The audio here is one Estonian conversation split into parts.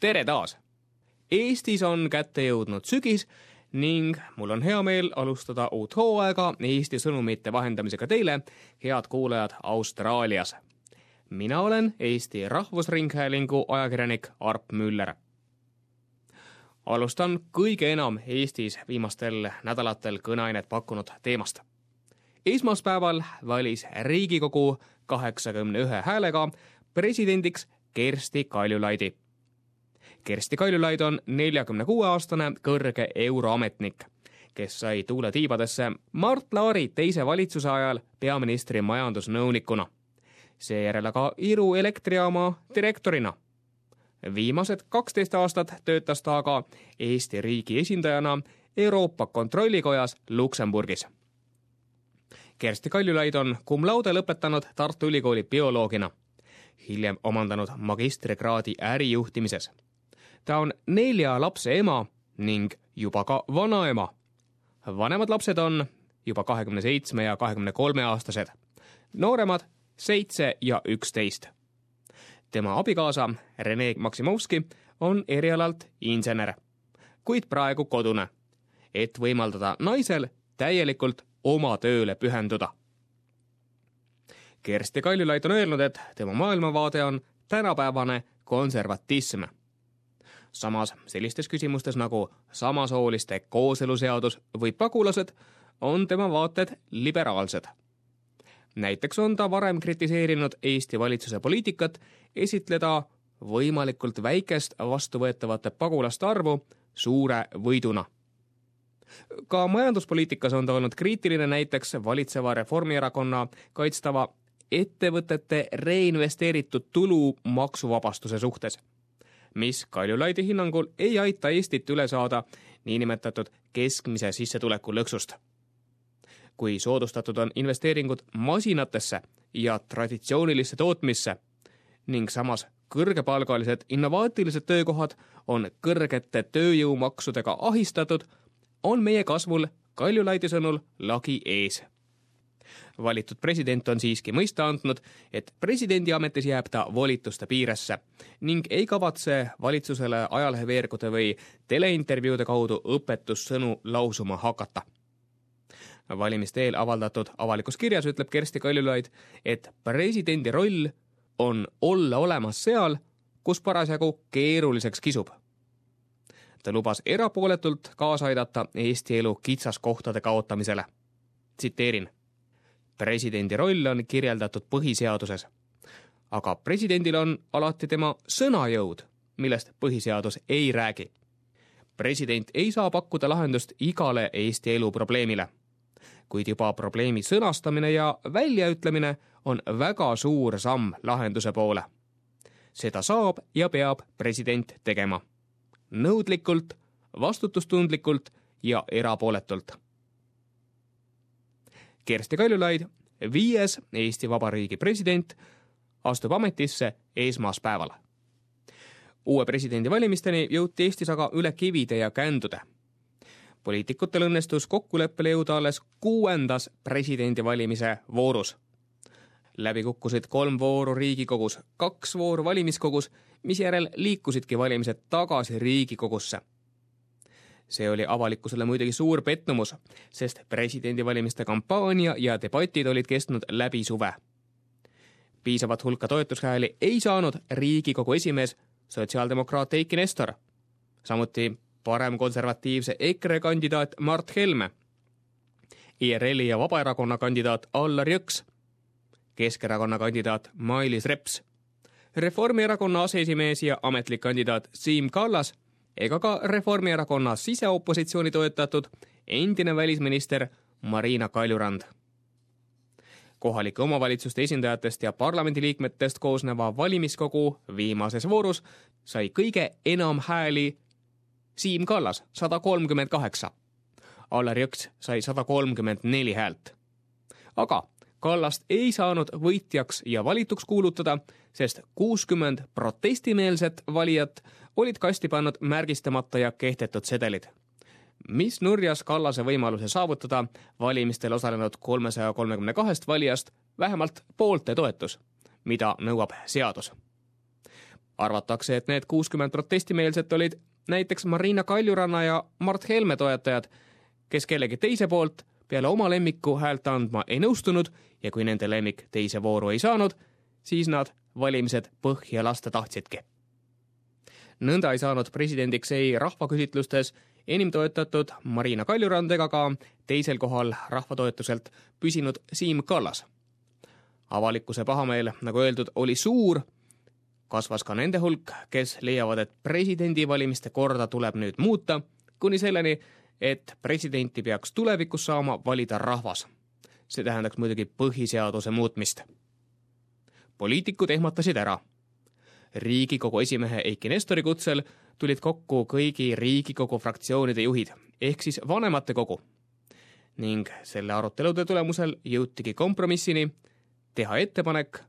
tere taas! Eestis on kätte jõudnud sügis ning mul on hea meel alustada uut hooaega Eesti sõnumite vahendamisega teile, head kuulajad Austraalias. mina olen Eesti Rahvusringhäälingu ajakirjanik Arp Müller. alustan kõige enam Eestis viimastel nädalatel kõneainet pakkunud teemast. esmaspäeval valis Riigikogu kaheksakümne ühe häälega presidendiks Kersti Kaljulaidi Kersti Kaljulaid on neljakümne kuue aastane kõrge euroametnik, kes sai tuule tiibadesse Mart Laari teise valitsuse ajal peaministri majandusnõunikuna. seejärel aga Iru elektrijaama direktorina. viimased kaksteist aastat töötas ta aga Eesti riigi esindajana Euroopa Kontrollikojas Luksemburgis. Kersti Kaljulaid on cum laude lõpetanud Tartu Ülikooli bioloogina hiljem omandanud magistrikraadi ärijuhtimises ta on nelja lapse ema ning juba ka vanaema. vanemad lapsed on juba kahekümne seitsme ja kahekümne kolme aastased, nooremad seitse ja üksteist. tema abikaasa Rene Maksimovski on erialalt insener, kuid praegu kodune, et võimaldada naisel täielikult oma tööle pühenduda. Kersti Kaljulaid on öelnud, et tema maailmavaade on tänapäevane konservatism samas sellistes küsimustes nagu samasooliste kooseluseadus või pagulased on tema vaated liberaalsed. näiteks on ta varem kritiseerinud Eesti valitsuse poliitikat esitleda võimalikult väikest vastuvõetavate pagulaste arvu suure võiduna. ka majanduspoliitikas on ta olnud kriitiline näiteks valitseva Reformierakonna kaitstava ettevõtete reinvesteeritud tulu maksuvabastuse suhtes mis Kaljulaidi hinnangul ei aita Eestit üle saada niinimetatud keskmise sissetuleku lõksust. kui soodustatud on investeeringud masinatesse ja traditsioonilisse tootmisse ning samas kõrgepalgalised innovaatilised töökohad on kõrgete tööjõumaksudega ahistatud, on meie kasvul Kaljulaidi sõnul lagi ees valitud president on siiski mõista andnud, et presidendi ametis jääb ta volituste piiresse ning ei kavatse valitsusele ajaleheveergude või teleintervjuude kaudu õpetussõnu lausuma hakata. valimiste eel avaldatud avalikus kirjas ütleb Kersti Kaljulaid, et presidendi roll on olla olemas seal, kus parasjagu keeruliseks kisub ta lubas erapooletult kaasa aidata Eesti elu kitsaskohtade kaotamisele. tsiteerin presidendi roll on kirjeldatud põhiseaduses. aga presidendil on alati tema sõnajõud, millest põhiseadus ei räägi. president ei saa pakkuda lahendust igale Eesti elu probleemile. kuid juba probleemi sõnastamine ja väljaütlemine on väga suur samm lahenduse poole. seda saab ja peab president tegema. nõudlikult, vastutustundlikult ja erapooletult Kersti Kaljulaid, viies Eesti Vabariigi president, astub ametisse esmaspäeval. uue presidendi valimisteni jõuti Eestis aga üle kivide ja kändude. poliitikutel õnnestus kokkuleppele jõuda alles kuuendas presidendivalimise voorus. läbi kukkusid kolm vooru Riigikogus, kaks vooru valimiskogus, misjärel liikusidki valimised tagasi Riigikogusse see oli avalikkusele muidugi suur pettumus, sest presidendivalimiste kampaania ja debatid olid kestnud läbi suve. piisavat hulka toetushääli ei saanud Riigikogu esimees, sotsiaaldemokraat Eiki Nestor, samuti paremkonservatiivse EKRE kandidaat Mart Helme, IRL-i ja Vabaerakonna kandidaat Allar Jõks, Keskerakonna kandidaat Mailis Reps, Reformierakonna aseesimees ja ametlik kandidaat Siim Kallas ega ka Reformierakonna siseopositsiooni toetatud endine välisminister Marina Kaljurand. kohalike omavalitsuste esindajatest ja parlamendiliikmetest koosneva valimiskogu viimases voorus sai kõige enam hääli Siim Kallas, sada kolmkümmend kaheksa. Allar Jõks sai sada kolmkümmend neli häält. aga Kallast ei saanud võitjaks ja valituks kuulutada, sest kuuskümmend protestimeelset valijat olid kasti pannud märgistamata ja kehtetud sedelid. mis nurjas Kallase võimaluse saavutada valimistel osalenud kolmesaja kolmekümne kahest valijast vähemalt poolte toetus, mida nõuab seadus. arvatakse, et need kuuskümmend protestimeelset olid näiteks Marina Kaljuranna ja Mart Helme toetajad, kes kellegi teise poolt peale oma lemmiku häält andma ei nõustunud ja kui nende lemmik teise vooru ei saanud, siis nad valimised põhja lasta tahtsidki. nõnda ei saanud presidendiks ei rahvaküsitlustes enim toetatud Marina Kaljurand ega ka teisel kohal rahvatoetuselt püsinud Siim Kallas. avalikkuse pahameel, nagu öeldud, oli suur, kasvas ka nende hulk, kes leiavad, et presidendivalimiste korda tuleb nüüd muuta, kuni selleni, et presidenti peaks tulevikus saama valida rahvas. see tähendaks muidugi põhiseaduse muutmist. poliitikud ehmatasid ära. riigikogu esimehe Eiki Nestori kutsel tulid kokku kõigi Riigikogu fraktsioonide juhid ehk siis vanematekogu. ning selle arutelude tulemusel jõutigi kompromissini teha ettepanek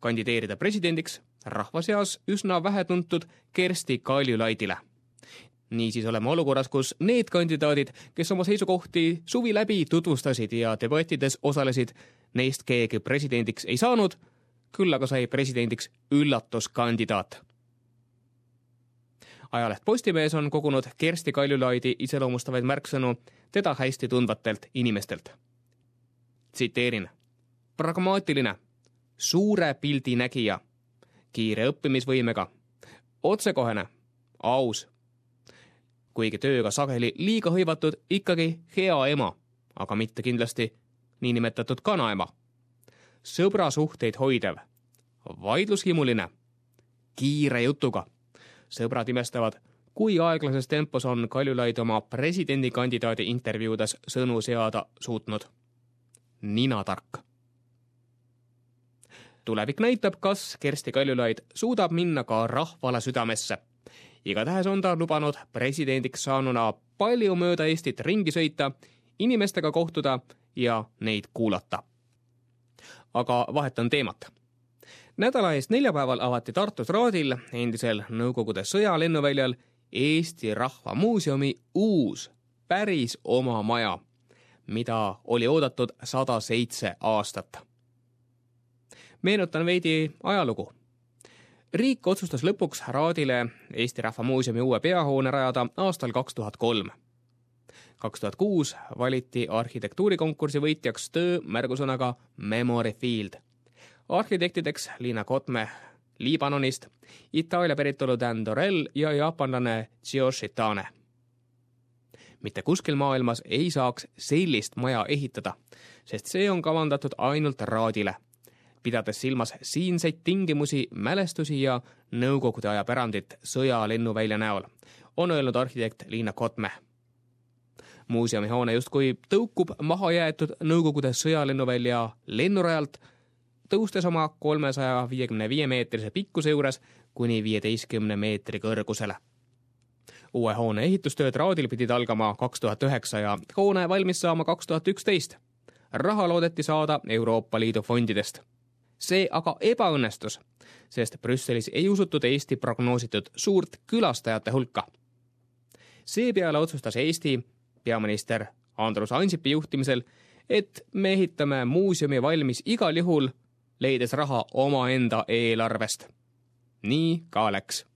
kandideerida presidendiks rahva seas üsna vähetuntud Kersti Kaljulaidile niisiis oleme olukorras, kus need kandidaadid, kes oma seisukohti suvi läbi tutvustasid ja debattides osalesid, neist keegi presidendiks ei saanud, küll aga sai presidendiks üllatuskandidaat. ajaleht Postimees on kogunud Kersti Kaljulaidi iseloomustavaid märksõnu teda hästi tundvatelt inimestelt. tsiteerin. pragmaatiline, suure pildi nägija, kiire õppimisvõimega, otsekohene, aus kuigi tööga sageli liiga hõivatud, ikkagi hea ema, aga mitte kindlasti niinimetatud kanaema. sõbrasuhteid hoidev, vaidlushimuline, kiire jutuga. sõbrad imestavad, kui aeglases tempos on Kaljulaid oma presidendikandidaadi intervjuudes sõnu seada suutnud. ninatark tulevik näitab, kas Kersti Kaljulaid suudab minna ka rahvale südamesse igatahes on ta lubanud presidendiks saanuna palju mööda Eestit ringi sõita, inimestega kohtuda ja neid kuulata. aga vahetan teemat. nädala eest neljapäeval avati Tartus Raadil, endisel Nõukogude sõjalennuväljal, Eesti Rahva Muuseumi uus, päris oma maja, mida oli oodatud sada seitse aastat. meenutan veidi ajalugu riik otsustas lõpuks Raadile Eesti Rahva Muuseumi uue peahoone rajada aastal kaks tuhat kolm. kaks tuhat kuus valiti arhitektuurikonkursi võitjaks töö märgusõnaga Memory Field. arhitektideks Liina Kotme Liibanonist, Itaalia päritolu Dan Dorel ja jaapanlane Tsuyoshi Tane. mitte kuskil maailmas ei saaks sellist maja ehitada, sest see on kavandatud ainult Raadile pidades silmas siinseid tingimusi, mälestusi ja Nõukogude aja pärandit sõjalennuvälja näol, on öelnud arhitekt Liina Kotme. muuseumihoone justkui tõukub mahajäetud Nõukogude sõjalennuvälja lennurajalt, tõustes oma kolmesaja viiekümne viie meetrise pikkuse juures kuni viieteistkümne meetri kõrgusele uue hoone ehitustööd Raadil pidid algama kaks tuhat üheksa ja hoone valmis saama kaks tuhat üksteist. raha loodeti saada Euroopa Liidu fondidest see aga ebaõnnestus, sest Brüsselis ei usutud Eesti prognoositud suurt külastajate hulka. seepeale otsustas Eesti peaminister Andrus Ansipi juhtimisel, et me ehitame muuseumi valmis igal juhul, leides raha omaenda eelarvest. nii ka läks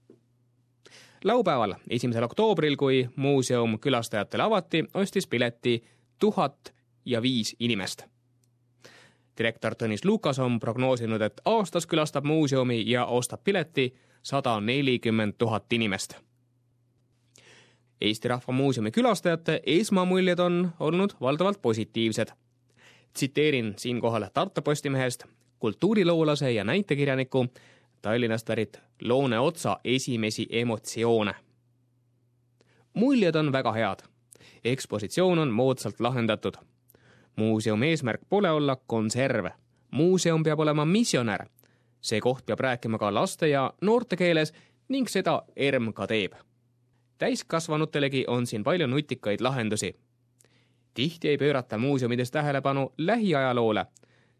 laupäeval, esimesel oktoobril, kui muuseum külastajatele avati, ostis pileti tuhat ja viis inimest direktor Tõnis Lukas on prognoosinud, et aastas külastab muuseumi ja ostab pileti sada nelikümmend tuhat inimest. Eesti Rahva Muuseumi külastajate esmamuljed on olnud valdavalt positiivsed. tsiteerin siinkohal Tartu Postimehest kultuuriloolase ja näitekirjaniku Tallinnast pärit Loone Otsa esimesi emotsioone. muljed on väga head. ekspositsioon on moodsalt lahendatud muuseumi eesmärk pole olla konserv. muuseum peab olema missionär. see koht peab rääkima ka laste ja noorte keeles ning seda ERM ka teeb. täiskasvanutelegi on siin palju nutikaid lahendusi. tihti ei pöörata muuseumides tähelepanu lähiajaloole.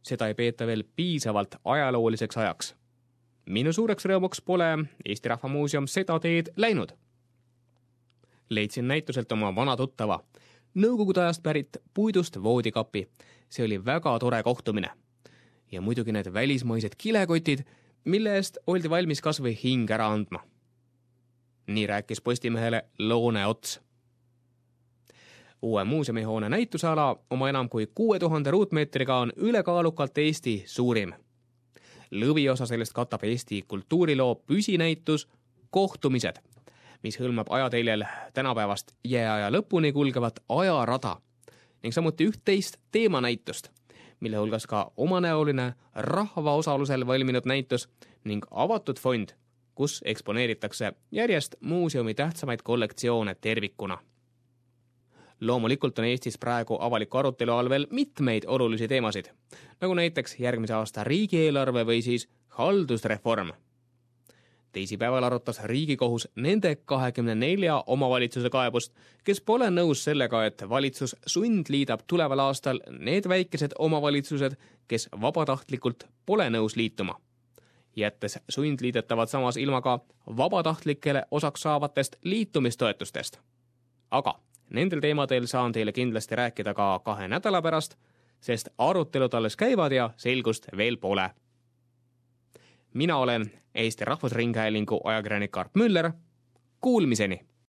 seda ei peeta veel piisavalt ajalooliseks ajaks. minu suureks rõõmuks pole Eesti Rahva Muuseum seda teed läinud. leidsin näituselt oma vana tuttava Nõukogude ajast pärit puidust voodikapi. see oli väga tore kohtumine. ja muidugi need välismaised kilekotid, mille eest oldi valmis kas või hing ära andma. nii rääkis Postimehele Loone Ots. uue muuseumihoone näituseala oma enam kui kuue tuhande ruutmeetriga on ülekaalukalt Eesti suurim. lõviosa sellest katab Eesti kultuuriloo püsinäitus Kohtumised, mis hõlmab ajateljel tänapäevast jääaja lõpuni kulgevat ajarada ning samuti üht-teist teemanäitust mille hulgas ka omanäoline rahva osalusel valminud näitus ning avatud fond, kus eksponeeritakse järjest muuseumi tähtsamaid kollektsioone tervikuna. loomulikult on Eestis praegu avaliku arutelu all veel mitmeid olulisi teemasid, nagu näiteks järgmise aasta riigieelarve või siis haldusreform teisipäeval arutas Riigikohus nende kahekümne nelja omavalitsuse kaebust, kes pole nõus sellega, et valitsus sundliidab tuleval aastal need väikesed omavalitsused, kes vabatahtlikult pole nõus liituma. jättes sundliidetavad samas ilma ka vabatahtlikele osaks saavatest liitumistoetustest. aga nendel teemadel saan teile kindlasti rääkida ka kahe nädala pärast, sest arutelud alles käivad ja selgust veel pole mina olen Eesti Rahvusringhäälingu ajakirjanik Art Müller. Kuulmiseni